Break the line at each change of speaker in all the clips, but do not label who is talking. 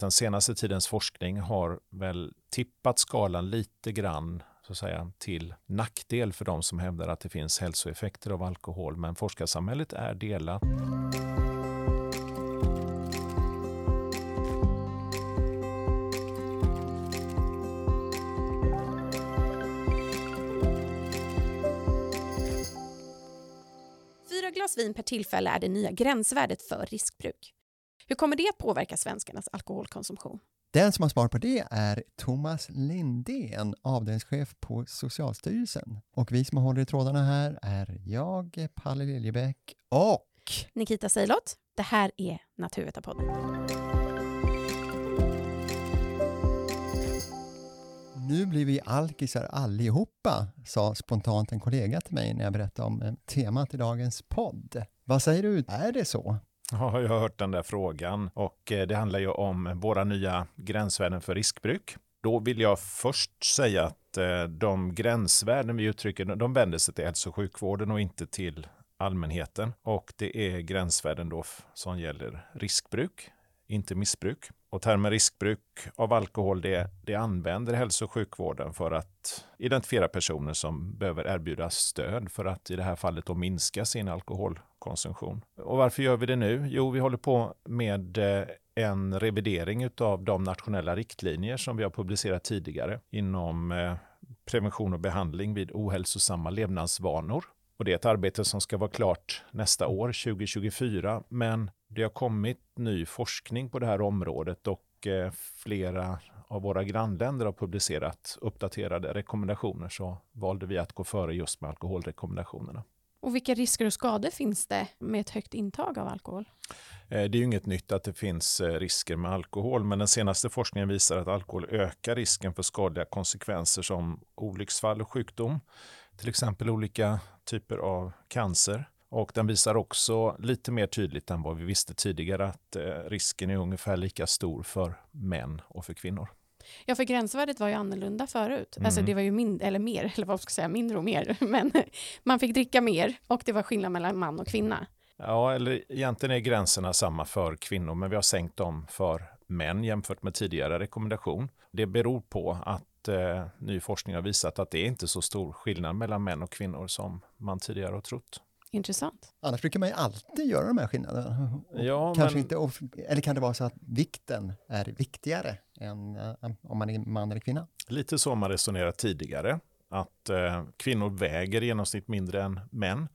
Den senaste tidens forskning har väl tippat skalan lite grann så att säga, till nackdel för de som hävdar att det finns hälsoeffekter av alkohol, men forskarsamhället är delat.
Fyra glas vin per tillfälle är det nya gränsvärdet för riskbruk. Hur kommer det påverka svenskarnas alkoholkonsumtion?
Den som har svar på det är Thomas Lindén, avdelningschef på Socialstyrelsen. Och vi som håller i trådarna här är jag, Palle Liljebäck och
Nikita Seilot. Det här är Naturvetarpodden.
Nu blir vi alkisar allihopa, sa spontant en kollega till mig när jag berättade om eh, temat i dagens podd. Vad säger du, är det så?
Ja, jag har hört den där frågan och eh, det handlar ju om våra nya gränsvärden för riskbruk. Då vill jag först säga att eh, de gränsvärden vi uttrycker, de vänder sig till hälso och sjukvården och inte till allmänheten. Och det är gränsvärden då som gäller riskbruk, inte missbruk. Och termen riskbruk av alkohol, det, det använder hälso och sjukvården för att identifiera personer som behöver erbjudas stöd för att i det här fallet då minska sin alkoholkonsumtion. Och varför gör vi det nu? Jo, vi håller på med eh, en revidering av de nationella riktlinjer som vi har publicerat tidigare inom eh, prevention och behandling vid ohälsosamma levnadsvanor. Och det är ett arbete som ska vara klart nästa år, 2024. Men det har kommit ny forskning på det här området och eh, flera av våra grannländer har publicerat uppdaterade rekommendationer så valde vi att gå före just med alkoholrekommendationerna.
Och vilka risker och skador finns det med ett högt intag av alkohol?
Eh, det är ju inget nytt att det finns eh, risker med alkohol, men den senaste forskningen visar att alkohol ökar risken för skadliga konsekvenser som olycksfall och sjukdom, till exempel olika typer av cancer. Och den visar också lite mer tydligt än vad vi visste tidigare att eh, risken är ungefär lika stor för män och för kvinnor.
Ja, för gränsvärdet var ju annorlunda förut.
Mm.
Alltså det var ju mindre, eller mer, eller vad ska jag säga, mindre och mer. Men man fick dricka mer och det var skillnad mellan man och kvinna.
Ja, eller egentligen är gränserna samma för kvinnor, men vi har sänkt dem för män jämfört med tidigare rekommendation. Det beror på att eh, ny forskning har visat att det är inte så stor skillnad mellan män och kvinnor som man tidigare har trott.
Intressant.
Annars brukar man ju alltid göra de här skillnaderna.
Ja,
Kanske
men-
inte, of- eller kan det vara så att vikten är viktigare än eh, om man är man eller kvinna?
Lite så har man resonerat tidigare, att eh, kvinnor väger i genomsnitt mindre än män.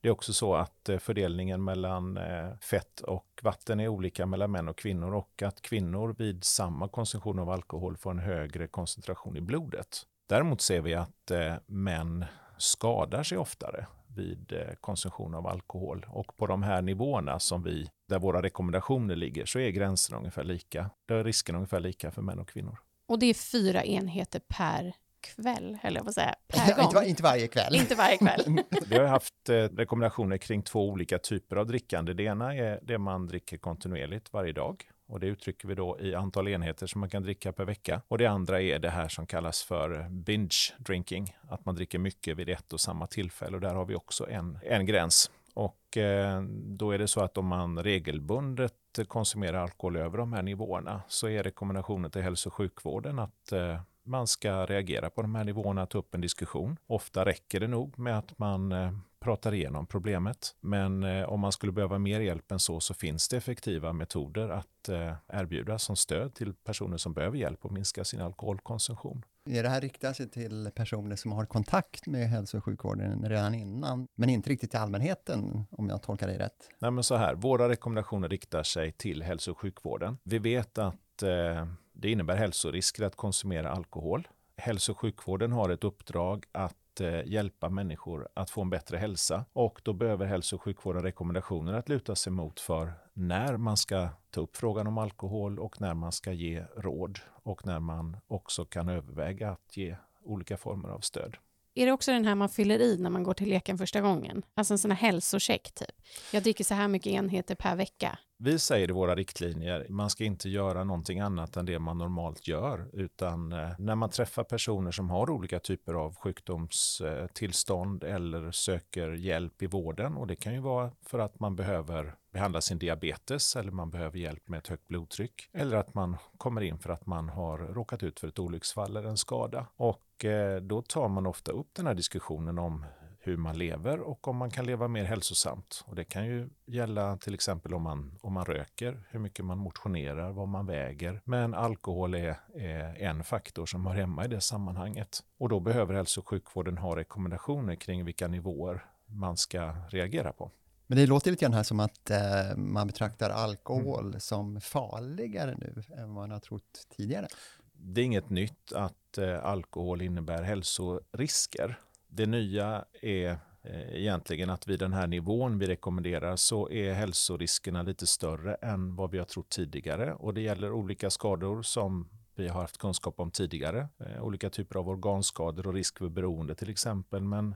Det är också så att eh, fördelningen mellan eh, fett och vatten är olika mellan män och kvinnor och att kvinnor vid samma konsumtion av alkohol får en högre koncentration i blodet. Däremot ser vi att män skadar sig oftare vid eh, konsumtion av alkohol och på de här nivåerna som vi, där våra rekommendationer ligger, så är gränserna ungefär lika. Där är risken ungefär lika för män och kvinnor.
Och det är fyra enheter per kväll, eller får säga, per
inte, var,
gång.
inte varje kväll.
Inte varje kväll.
Vi har haft eh, rekommendationer kring två olika typer av drickande. Det ena är det man dricker kontinuerligt varje dag och det uttrycker vi då i antal enheter som man kan dricka per vecka. Och det andra är det här som kallas för binge drinking, att man dricker mycket vid ett och samma tillfälle och där har vi också en, en gräns. Och eh, då är det så att om man regelbundet konsumerar alkohol över de här nivåerna så är rekommendationen till hälso och sjukvården att eh, man ska reagera på de här nivåerna, ta upp en diskussion. Ofta räcker det nog med att man eh, pratar igenom problemet. Men eh, om man skulle behöva mer hjälp än så, så finns det effektiva metoder att eh, erbjuda som stöd till personer som behöver hjälp att minska sin alkoholkonsumtion.
Är det här riktar sig till personer som har kontakt med hälso och sjukvården redan innan, men inte riktigt till allmänheten, om jag tolkar dig rätt?
Nej, men så här, våra rekommendationer riktar sig till hälso och sjukvården. Vi vet att eh, det innebär hälsorisker att konsumera alkohol. Hälso och sjukvården har ett uppdrag att eh, hjälpa människor att få en bättre hälsa och då behöver hälso och sjukvården rekommendationer att luta sig mot för när man ska ta upp frågan om alkohol och när man ska ge råd och när man också kan överväga att ge olika former av stöd.
Är det också den här man fyller i när man går till leken första gången? Alltså en sån här hälsocheck typ. Jag dricker så här mycket enheter per vecka.
Vi säger i våra riktlinjer, man ska inte göra någonting annat än det man normalt gör, utan eh, när man träffar personer som har olika typer av sjukdomstillstånd eller söker hjälp i vården, och det kan ju vara för att man behöver behandla sin diabetes eller man behöver hjälp med ett högt blodtryck eller att man kommer in för att man har råkat ut för ett olycksfall eller en skada. Och eh, då tar man ofta upp den här diskussionen om hur man lever och om man kan leva mer hälsosamt. Och det kan ju gälla till exempel om man, om man röker, hur mycket man motionerar, vad man väger. Men alkohol är, är en faktor som hör hemma i det sammanhanget. Och då behöver hälso och sjukvården ha rekommendationer kring vilka nivåer man ska reagera på.
Men det låter lite grann här som att eh, man betraktar alkohol mm. som farligare nu än vad man har trott tidigare.
Det är inget nytt att eh, alkohol innebär hälsorisker. Det nya är eh, egentligen att vid den här nivån vi rekommenderar så är hälsoriskerna lite större än vad vi har trott tidigare och det gäller olika skador som vi har haft kunskap om tidigare. Eh, olika typer av organskador och risk för beroende till exempel. Men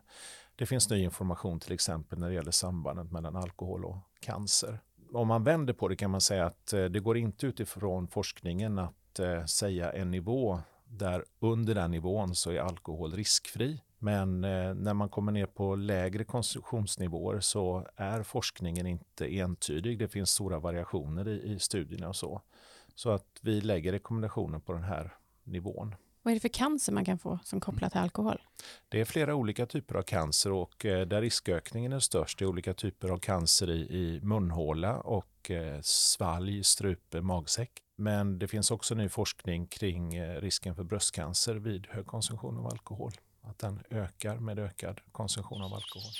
det finns ny information till exempel när det gäller sambandet mellan alkohol och cancer. Om man vänder på det kan man säga att eh, det går inte utifrån forskningen att säga en nivå där under den nivån så är alkohol riskfri. Men eh, när man kommer ner på lägre konsumtionsnivåer så är forskningen inte entydig. Det finns stora variationer i, i studierna och så. Så att vi lägger rekommendationer på den här nivån.
Vad är det för cancer man kan få som kopplat till alkohol?
Det är flera olika typer av cancer och eh, där riskökningen är störst är olika typer av cancer i, i munhåla och eh, svalg, strupe, magsäck. Men det finns också ny forskning kring risken för bröstcancer vid hög konsumtion av alkohol att den ökar med ökad konsumtion av alkohol.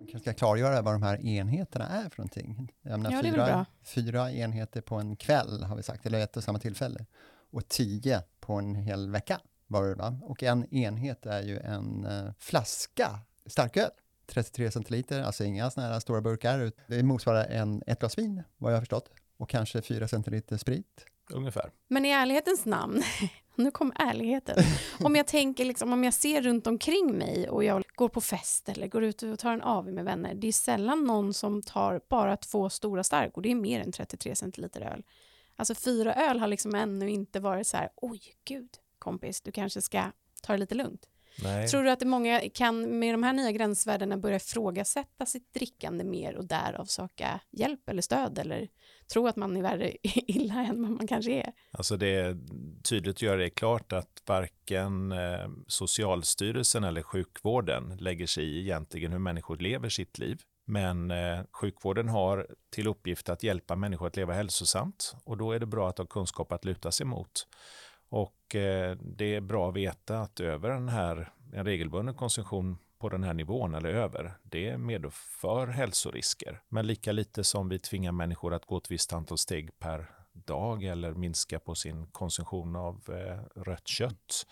Vi kanske ska klargöra vad de här enheterna är för någonting.
Jag menar, ja, fyra,
fyra enheter på en kväll har vi sagt, eller ett och samma tillfälle. Och tio på en hel vecka var det va? Och en enhet är ju en uh, flaska starköl. 33 centiliter, alltså inga sådana här stora burkar. Det motsvarar en, ett glas vin, vad jag har förstått. Och kanske 4 centiliter sprit.
Ungefär.
Men i ärlighetens namn, nu kom ärligheten. Om jag tänker, liksom, om jag ser runt omkring mig och jag går på fest eller går ut och tar en AV med vänner. Det är sällan någon som tar bara två stora stark och det är mer än 33 centiliter öl. Alltså fyra öl har liksom ännu inte varit så här, oj gud kompis, du kanske ska ta det lite lugnt. Nej. Tror du att det många kan med de här nya gränsvärdena börja ifrågasätta sitt drickande mer och därav söka hjälp eller stöd eller tro att man är värre illa än vad man kanske är?
Alltså det är tydligt att göra det klart att varken eh, Socialstyrelsen eller sjukvården lägger sig i egentligen hur människor lever sitt liv. Men eh, sjukvården har till uppgift att hjälpa människor att leva hälsosamt och då är det bra att ha kunskap att luta sig mot. Och eh, det är bra att veta att över den här, en regelbunden konsumtion på den här nivån eller över, det medför hälsorisker. Men lika lite som vi tvingar människor att gå ett visst antal steg per dag eller minska på sin konsumtion av eh, rött kött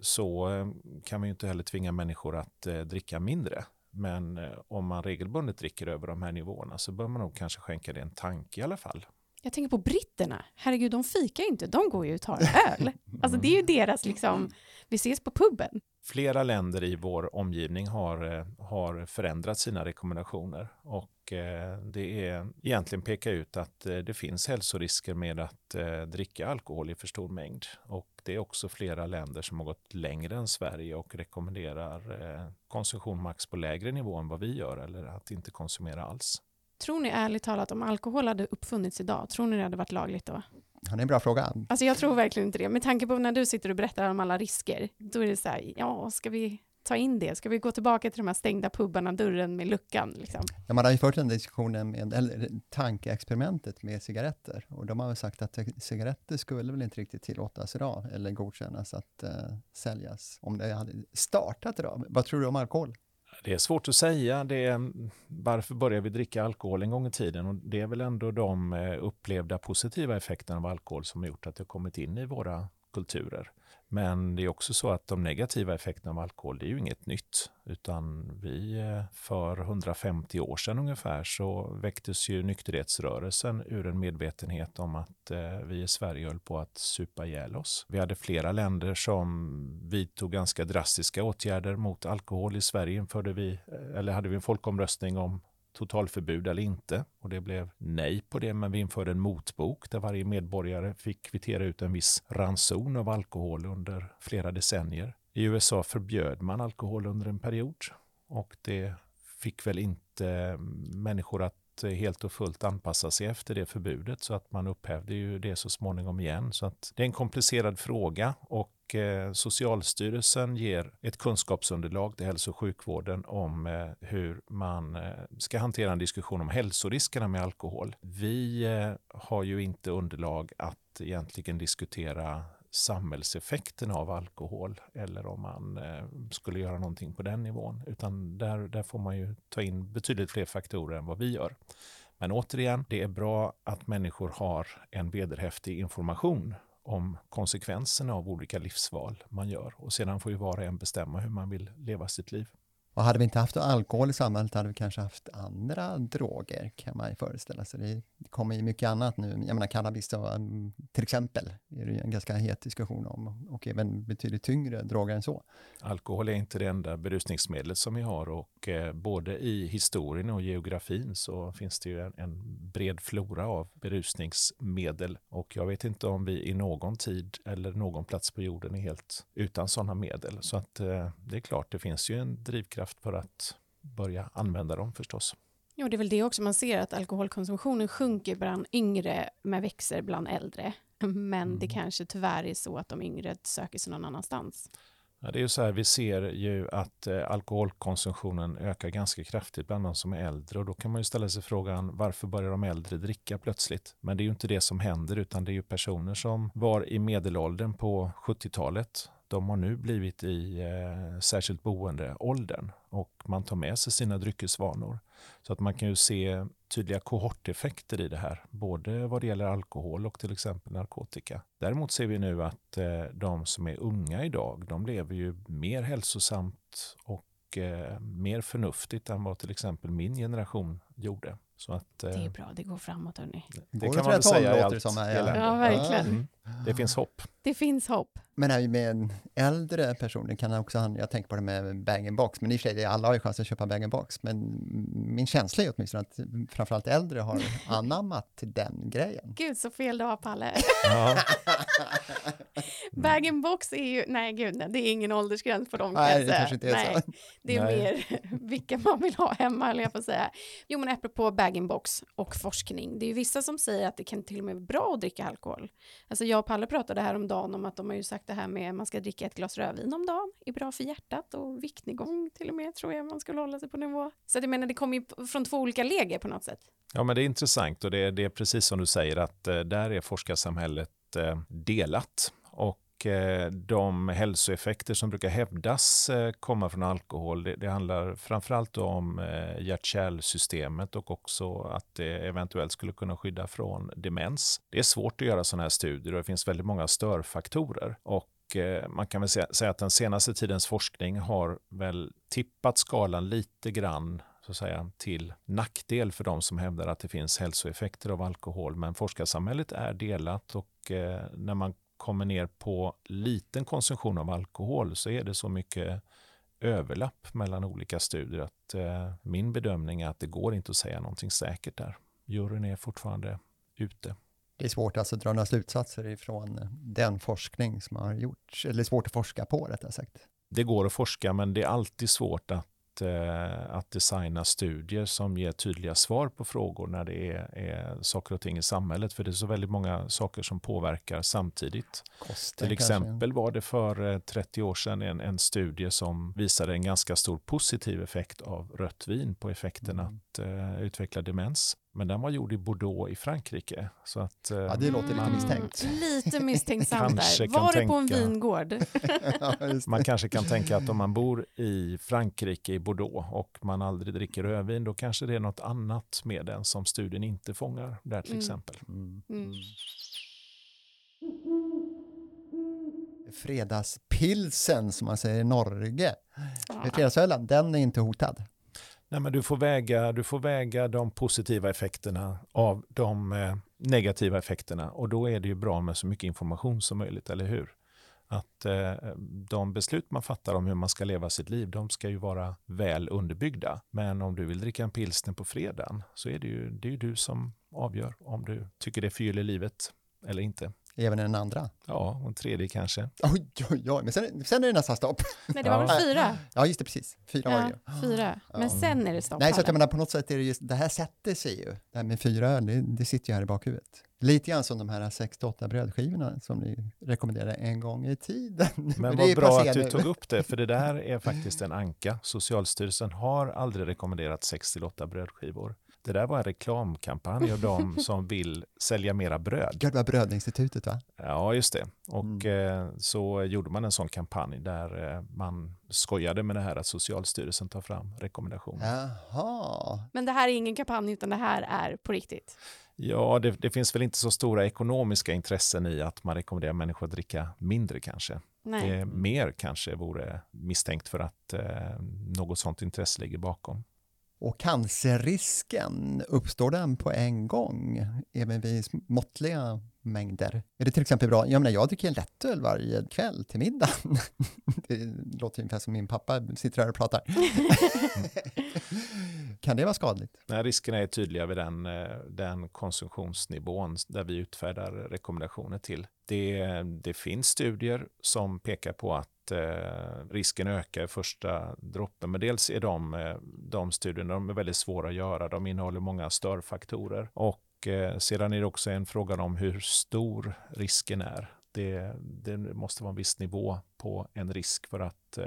så eh, kan vi ju inte heller tvinga människor att eh, dricka mindre. Men eh, om man regelbundet dricker över de här nivåerna så bör man nog kanske skänka det en tanke i alla fall.
Jag tänker på britterna. Herregud, de fikar ju inte. De går ju och tar öl. Alltså det är ju deras liksom, vi ses på puben.
Flera länder i vår omgivning har, eh, har förändrat sina rekommendationer och eh, det är egentligen peka ut att eh, det finns hälsorisker med att dricka alkohol i för stor mängd. Och det är också flera länder som har gått längre än Sverige och rekommenderar konsumtion max på lägre nivå än vad vi gör eller att inte konsumera alls.
Tror ni ärligt talat om alkohol hade uppfunnits idag, tror ni det hade varit lagligt då?
Ja, det är en bra fråga.
Alltså jag tror verkligen inte det. Med tanke på när du sitter och berättar om alla risker, då är det så här, ja, ska vi ta in det? Ska vi gå tillbaka till de här stängda pubarna, dörren med luckan? Liksom?
Ja, man har ju fört den diskussionen, med, eller tankeexperimentet med cigaretter. Och de har väl sagt att cigaretter skulle väl inte riktigt tillåtas idag, eller godkännas att uh, säljas, om det hade startat idag. Vad tror du om alkohol?
Det är svårt att säga. Det är, mm, varför började vi dricka alkohol en gång i tiden? Och det är väl ändå de eh, upplevda positiva effekterna av alkohol som har gjort att det har kommit in i våra kulturer. Men det är också så att de negativa effekterna av alkohol, det är ju inget nytt. Utan vi, eh, för 150 år sedan ungefär, så väcktes ju nykterhetsrörelsen ur en medvetenhet om att eh, vi i Sverige höll på att supa ihjäl oss. Vi hade flera länder som vidtog ganska drastiska åtgärder mot alkohol. I Sverige införde vi, eh, eller hade vi en folkomröstning om totalförbud eller inte. Och det blev nej på det, men vi införde en motbok där varje medborgare fick kvittera ut en viss ranson av alkohol under flera decennier. I USA förbjöd man alkohol under en period och det fick väl inte människor att helt och fullt anpassa sig efter det förbudet så att man upphävde ju det så småningom igen. Så att det är en komplicerad fråga och och eh, Socialstyrelsen ger ett kunskapsunderlag till hälso och sjukvården om eh, hur man eh, ska hantera en diskussion om hälsoriskerna med alkohol. Vi har ju inte underlag att egentligen diskutera samhällseffekten av alkohol eller om man skulle göra någonting på den nivån. Utan där, där får man ju ta in betydligt fler faktorer än vad vi gör. Men återigen, det är bra att människor har en vederhäftig information om konsekvenserna av olika livsval man gör. Och sedan får ju var och en bestämma hur man vill leva sitt liv.
Och hade vi inte haft alkohol i samhället hade vi kanske haft andra droger kan man ju föreställa sig. Det kommer ju mycket annat nu. Jag menar cannabis då, mm, till exempel är det ju en ganska het diskussion om och även betydligt tyngre droger än så.
Alkohol är inte det enda berusningsmedlet som vi har och eh, både i historien och geografin så finns det ju en, en bred flora av berusningsmedel och jag vet inte om vi i någon tid eller någon plats på jorden är helt utan sådana medel. Så att eh, det är klart, det finns ju en drivkraft drivkraft för att börja använda dem förstås.
Ja, det är väl det också man ser att alkoholkonsumtionen sjunker bland yngre men växer bland äldre. Men mm. det kanske tyvärr är så att de yngre söker sig någon annanstans.
Ja, det är ju så här, vi ser ju att eh, alkoholkonsumtionen ökar ganska kraftigt bland de som är äldre och då kan man ju ställa sig frågan varför börjar de äldre dricka plötsligt? Men det är ju inte det som händer utan det är ju personer som var i medelåldern på 70-talet de har nu blivit i eh, särskilt boendeåldern och man tar med sig sina dryckesvanor. Så att man kan ju se tydliga kohorteffekter i det här, både vad det gäller alkohol och till exempel narkotika. Däremot ser vi nu att eh, de som är unga idag, de lever ju mer hälsosamt och eh, mer förnuftigt än vad till exempel min generation gjorde.
Så att, det är eh, bra, det går framåt hörni.
Det, det kan man väl säga i allt
som
är, ja. ja, verkligen. Mm.
Det finns hopp.
Det finns hopp.
Men här med äldre personer kan också handla, jag tänker på det med bag-in-box, men i och för sig, alla har ju chans att köpa bag-in-box, men min känsla är åtminstone att framförallt äldre har anammat den grejen.
Gud, så fel du har, Palle. bag-in-box är ju, nej gud, nej, det är ingen åldersgräns på dem
nej. Det kanske inte är nej, så.
Det är nej. mer vilka man vill ha hemma, eller jag får säga. Jo, men apropå bag-in-box och forskning, det är ju vissa som säger att det kan till och med vara bra att dricka alkohol. Alltså jag och Palle pratade här om dagen om att de har ju sagt det här med att man ska dricka ett glas rödvin om dagen, är bra för hjärtat och viktnedgång till och med tror jag man skulle hålla sig på nivå. Så jag menar det kommer ju från två olika läger på något sätt.
Ja men det är intressant och det är, det är precis som du säger att eh, där är forskarsamhället eh, delat. Och och eh, de hälsoeffekter som brukar hävdas eh, komma från alkohol, det, det handlar framförallt om eh, hjärt-kärlsystemet och också att det eventuellt skulle kunna skydda från demens. Det är svårt att göra sådana här studier och det finns väldigt många störfaktorer. Och man kan väl säga att den senaste tidens forskning har väl tippat skalan lite grann så att säga, till nackdel för de som hävdar att det finns hälsoeffekter av alkohol. Men forskarsamhället är delat och när man kommer ner på liten konsumtion av alkohol så är det så mycket överlapp mellan olika studier att eh, min bedömning är att det går inte att säga någonting säkert där. Juryn är fortfarande ute.
Det är svårt alltså att dra några slutsatser ifrån den forskning som har gjorts, eller svårt att forska på rättare sagt.
Det går att forska men det är alltid svårt att Eh, att, designa studier som ger tydliga svar på frågor när det är, är saker och ting i samhället. För det är så väldigt många saker som påverkar samtidigt. Kosten, Till exempel kanske. var det för 30 år sedan en, en studie som visade en ganska stor positiv effekt av rött vin på effekten mm. att uh, utveckla demens. Men den var gjord i Bordeaux i Frankrike. Så att,
ja, det låter lite misstänkt.
Mm, lite misstänksamt där. Var det på en vingård?
ja, man kanske kan tänka att om man bor i Frankrike, i Bordeaux, och man aldrig dricker rödvin, då kanske det är något annat med den som studien inte fångar där till mm. exempel. Mm. mm.
Fredagspilsen, som man säger i Norge, ja. fredagsölen, den är inte hotad.
Nej, men du, får väga, du får väga de positiva effekterna av de eh, negativa effekterna och då är det ju bra med så mycket information som möjligt, eller hur? Att eh, de beslut man fattar om hur man ska leva sitt liv, de ska ju vara väl underbyggda. Men om du vill dricka en pilsner på fredagen så är det ju, det är ju du som avgör om du tycker det förgyller livet eller inte.
Även den andra?
Ja, och en tredje kanske.
Oj, oj, oj, men sen, sen är det nästan stopp.
Nej, det var
Ja.
väl fyra?
Ja, just det, precis. Fyra var det
Ja,
ju.
fyra. Men
Ja.
sen är det stopp.
Nej, så att jag menar på något sätt är det just, det här sätter sig ju. Det här med fyra öl, det, det sitter ju här i bakhuvudet. Lite grann som de här 6-8 brödskivorna som ni rekommenderade en gång i tiden.
Men vad bra att du
nu.
tog upp det, för det där är faktiskt en anka. Socialstyrelsen har aldrig rekommenderat 6-8 brödskivor. Det där var en reklamkampanj av de som vill sälja mera bröd.
Det var Brödinstitutet va?
Ja, just det. Och
Mm.
eh, så gjorde man en sån kampanj där eh, man skojade med det här att Socialstyrelsen tar fram rekommendationer.
Jaha.
Men det här är ingen kampanj, utan det här är på riktigt.
Ja, det, det finns väl inte så stora ekonomiska intressen i att man rekommenderar människor att dricka mindre kanske.
Nej.
Det mer kanske vore misstänkt för att eh, något sånt intresse ligger bakom.
Och cancerrisken, uppstår den på en gång, även vid måttliga mängder? Är det till exempel bra, jag menar jag dricker en lättöl varje kväll till middagen. Det låter ungefär som min pappa sitter här och pratar. kan det vara skadligt?
Nej, riskerna är tydliga vid den, eh, den konsumtionsnivån där vi utfärdar rekommendationer till. Det, det finns studier som pekar på att eh, risken ökar i första droppen, men dels är de, eh, de studierna de är väldigt svåra att göra. De innehåller många störfaktorer och och eh, sedan är det också en fråga om hur stor risken är. Det, det måste vara en viss nivå på en risk för att eh,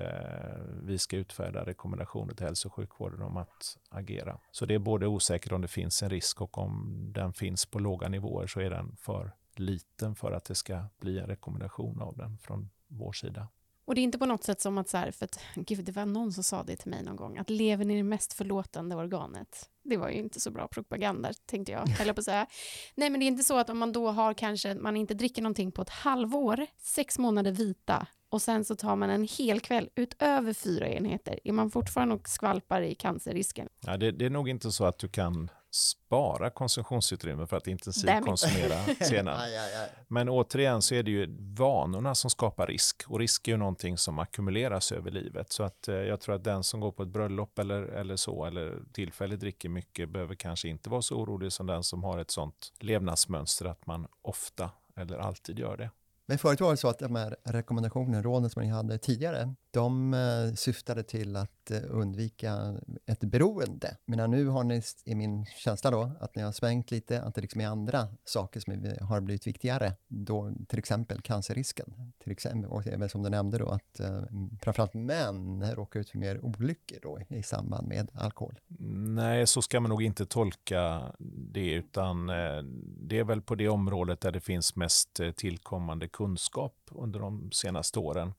vi ska utfärda rekommendationer till hälso och sjukvården om att agera. Så det är både osäkert om det finns en risk och om den finns på låga nivåer så är den för liten för att det ska bli en rekommendation av den från vår sida.
Och det är inte på något sätt som att så här, för att gud, det var någon som sa det till mig någon gång, att levern är det mest förlåtande organet. Det var ju inte så bra propaganda, tänkte jag, höll jag på att säga. Nej, men det är inte så att om man då har kanske, man inte dricker någonting på ett halvår, sex månader vita, och sen så tar man en hel kväll utöver fyra enheter, är man fortfarande och skvalpar i cancerrisken.
Ja, det, det är nog inte så att du kan spara konsumtionsutrymme för att intensivt konsumera senare.
Aj, aj, aj.
Men återigen så är det ju vanorna som skapar risk och risk är ju någonting som ackumuleras över livet. Så att eh, jag tror att den som går på ett bröllop eller, eller så eller tillfälligt dricker mycket behöver kanske inte vara så orolig som den som har ett sånt levnadsmönster att man ofta eller alltid gör det.
Men förut var det så att de här rekommendationerna, råden som ni hade tidigare, de eh, syftade till att eh, undvika ett beroende. Men nu har ni, i min känsla då, att ni har svängt lite, att det liksom är andra saker som har blivit viktigare. Då, till exempel cancerrisken. Till exempel, och även som du nämnde då, att eh, framförallt män råkar ut för mer olyckor då i samband med alkohol.
Nej, så ska man nog inte tolka det, utan eh, det är väl på det området där det finns mest tillkommande kunskap under de senaste åren.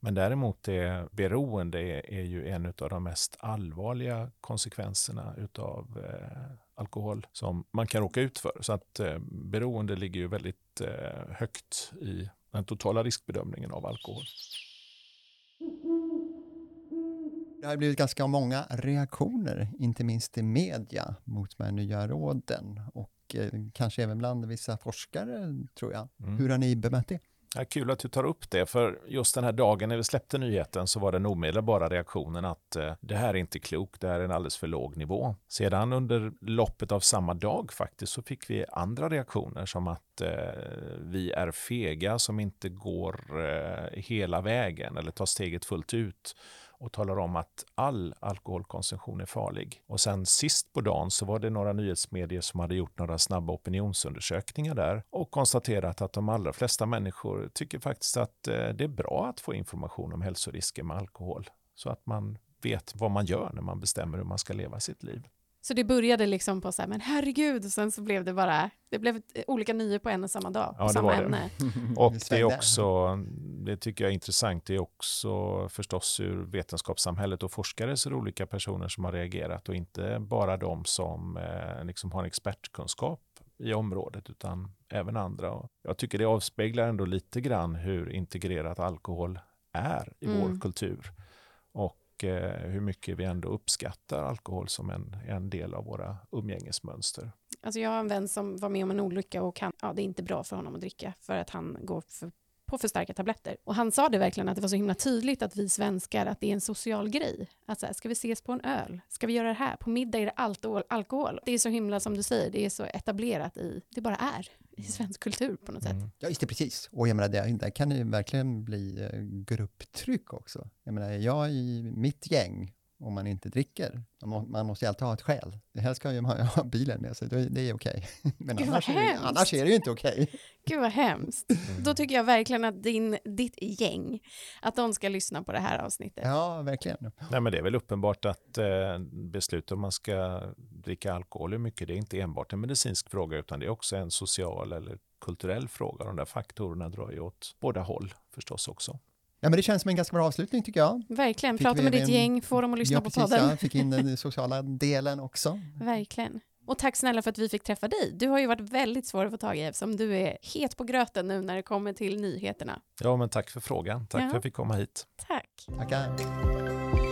Men däremot är beroende är, är ju en av de mest allvarliga konsekvenserna utav eh, alkohol som man kan råka ut för. Så att eh, beroende ligger ju väldigt eh, högt i den totala riskbedömningen av alkohol.
Det har blivit ganska många reaktioner, inte minst i media, mot de här nya råden och eh, kanske även bland vissa forskare, tror jag.
Mm.
Hur har ni bemött det?
Ja, kul att du tar upp det, för just den här dagen när vi släppte nyheten så var den omedelbara reaktionen att eh, det här är inte klokt, det här är en alldeles för låg nivå. Sedan under loppet av samma dag faktiskt så fick vi andra reaktioner som att eh, vi är fega som inte går eh, hela vägen eller tar steget fullt ut och talar om att all alkoholkonsumtion är farlig. Och sen sist på dagen så var det några nyhetsmedier som hade gjort några snabba opinionsundersökningar där och konstaterat att de allra flesta människor tycker faktiskt att eh, det är bra att få information om hälsorisker med alkohol så att man vet vad man gör när man bestämmer hur man ska leva sitt liv.
Så det började liksom på så här, men herregud, och sen så blev det bara, det blev eh, olika nyheter på en och samma dag, på
Ja, det
samma
var det.
ämne.
Och
Det
är också, det tycker jag är intressant, det är också förstås ur vetenskapssamhället och forskare så är det olika personer som har reagerat och inte bara de som eh, liksom har en expertkunskap i området utan även andra. Och jag tycker det avspeglar ändå lite grann hur integrerat alkohol är i
Mm.
vår kultur och hur mycket vi ändå uppskattar alkohol som en, en del av våra umgängesmönster.
Alltså jag har en vän som var med om en olycka och han, ja, det är inte bra för honom att dricka för att han går för, på för starka tabletter. Och han sa det verkligen att det var så himla tydligt att vi svenskar, att det är en social grej. Att så här, ska vi ses på en öl? Ska vi göra det här? På middag är det allt alkohol. Det är så himla som du säger, det är så etablerat i, det bara är i svensk kultur på något sätt. Mm.
Ja, just det, precis. Och jag menar, det, där kan det ju verkligen bli eh, grupptryck också. Jag menar, jag i mitt gäng, om man inte dricker, man, må, man måste ju alltid ha ett skäl. Helst ska ju man ha bilen med sig, det, är okej. Men
Gud,
annars är, det, annars är det ju inte okej.
Gud vad hemskt.
Mm.
Då tycker jag verkligen att din, ditt gäng, att de ska lyssna på det här avsnittet.
Ja, verkligen.
Nej, men det är väl uppenbart att eh, beslut om man ska dricka alkohol, hur mycket, det är inte enbart en medicinsk fråga, utan det är också en social eller kulturell fråga. De där faktorerna drar ju åt båda håll förstås också.
Ja, men det känns som en ganska bra avslutning tycker jag.
Verkligen,
Fick
prata med ditt
en-
gäng, få dem att lyssna
ja,
på
precis,
podden.
Jag fick in den sociala delen också.
Verkligen. Och tack snälla för att vi fick träffa dig. Du har ju varit väldigt svår att få tag i eftersom du är het på gröten nu när det kommer till nyheterna.
Ja, men tack för frågan. Tack
Ja.
för att jag fick komma hit.
Tack.
Tackar.